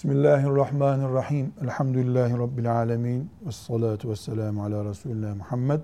Bismillahirrahmanirrahim. Elhamdülillahi Rabbil alemin. Ve salatu ve selamu ala Resulullah Muhammed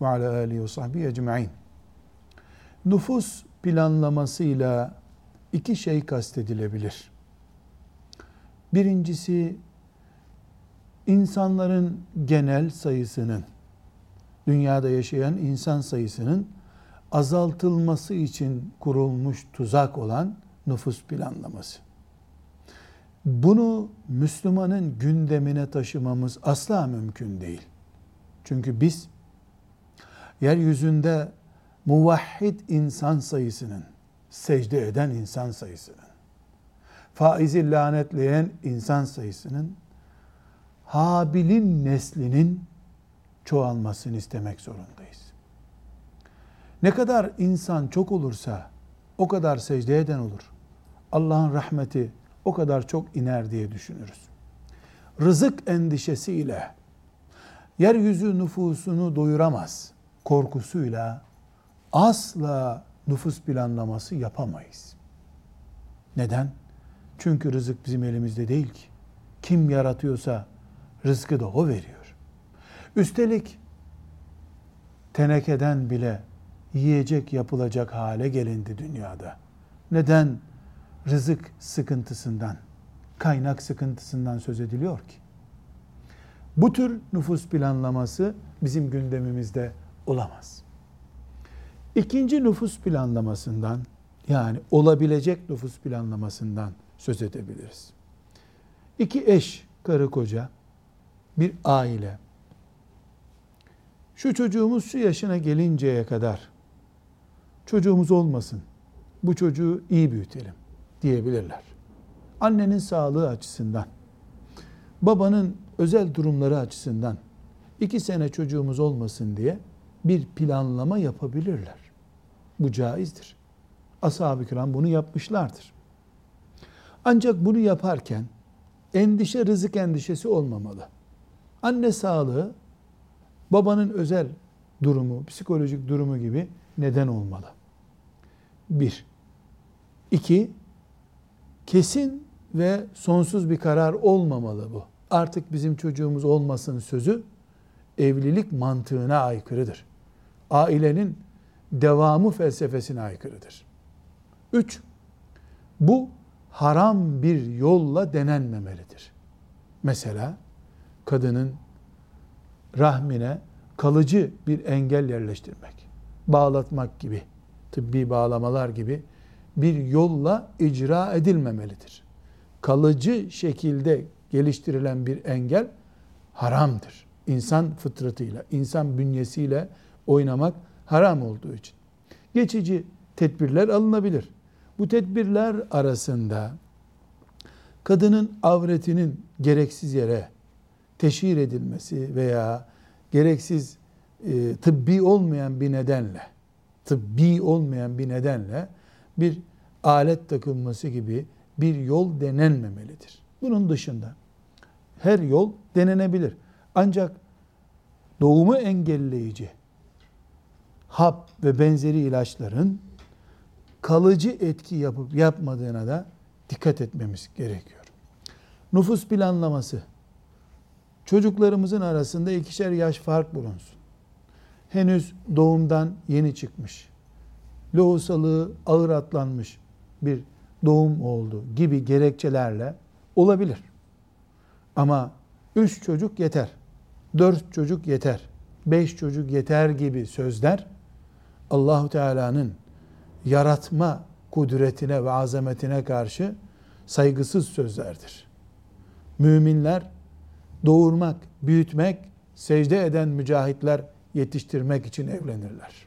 ve ala alihi ve sahbihi ecma'in. Nüfus planlamasıyla iki şey kastedilebilir. Birincisi insanların genel sayısının dünyada yaşayan insan sayısının azaltılması için kurulmuş tuzak olan nüfus planlaması. Bunu Müslümanın gündemine taşımamız asla mümkün değil. Çünkü biz yeryüzünde muvahhid insan sayısının, secde eden insan sayısının, faizi lanetleyen insan sayısının, Habil'in neslinin çoğalmasını istemek zorundayız. Ne kadar insan çok olursa o kadar secde eden olur. Allah'ın rahmeti o kadar çok iner diye düşünürüz. Rızık endişesiyle yeryüzü nüfusunu doyuramaz korkusuyla asla nüfus planlaması yapamayız. Neden? Çünkü rızık bizim elimizde değil ki. Kim yaratıyorsa rızkı da o veriyor. Üstelik tenekeden bile yiyecek yapılacak hale gelindi dünyada. Neden? Rızık sıkıntısından, kaynak sıkıntısından söz ediliyor ki. Bu tür nüfus planlaması bizim gündemimizde olamaz. İkinci nüfus planlamasından yani olabilecek nüfus planlamasından söz edebiliriz. İki eş, karı koca, bir aile. Şu çocuğumuz şu yaşına gelinceye kadar çocuğumuz olmasın. Bu çocuğu iyi büyütelim diyebilirler. Annenin sağlığı açısından, babanın özel durumları açısından iki sene çocuğumuz olmasın diye bir planlama yapabilirler. Bu caizdir. Ashab-ı kiram bunu yapmışlardır. Ancak bunu yaparken endişe rızık endişesi olmamalı. Anne sağlığı babanın özel durumu, psikolojik durumu gibi neden olmalı. Bir. İki, kesin ve sonsuz bir karar olmamalı bu. Artık bizim çocuğumuz olmasın sözü evlilik mantığına aykırıdır. Ailenin devamı felsefesine aykırıdır. Üç, bu haram bir yolla denenmemelidir. Mesela kadının rahmine kalıcı bir engel yerleştirmek, bağlatmak gibi, tıbbi bağlamalar gibi bir yolla icra edilmemelidir. Kalıcı şekilde geliştirilen bir engel haramdır. İnsan fıtratıyla, insan bünyesiyle oynamak haram olduğu için. Geçici tedbirler alınabilir. Bu tedbirler arasında kadının avretinin gereksiz yere teşhir edilmesi veya gereksiz e, tıbbi olmayan bir nedenle tıbbi olmayan bir nedenle bir alet takılması gibi bir yol denenmemelidir. Bunun dışında her yol denenebilir. Ancak doğumu engelleyici hap ve benzeri ilaçların kalıcı etki yapıp yapmadığına da dikkat etmemiz gerekiyor. Nüfus planlaması çocuklarımızın arasında ikişer yaş fark bulunsun. Henüz doğumdan yeni çıkmış lohusalığı ağır atlanmış bir doğum oldu gibi gerekçelerle olabilir. Ama üç çocuk yeter, dört çocuk yeter, beş çocuk yeter gibi sözler Allahu Teala'nın yaratma kudretine ve azametine karşı saygısız sözlerdir. Müminler doğurmak, büyütmek, secde eden mücahitler yetiştirmek için evlenirler.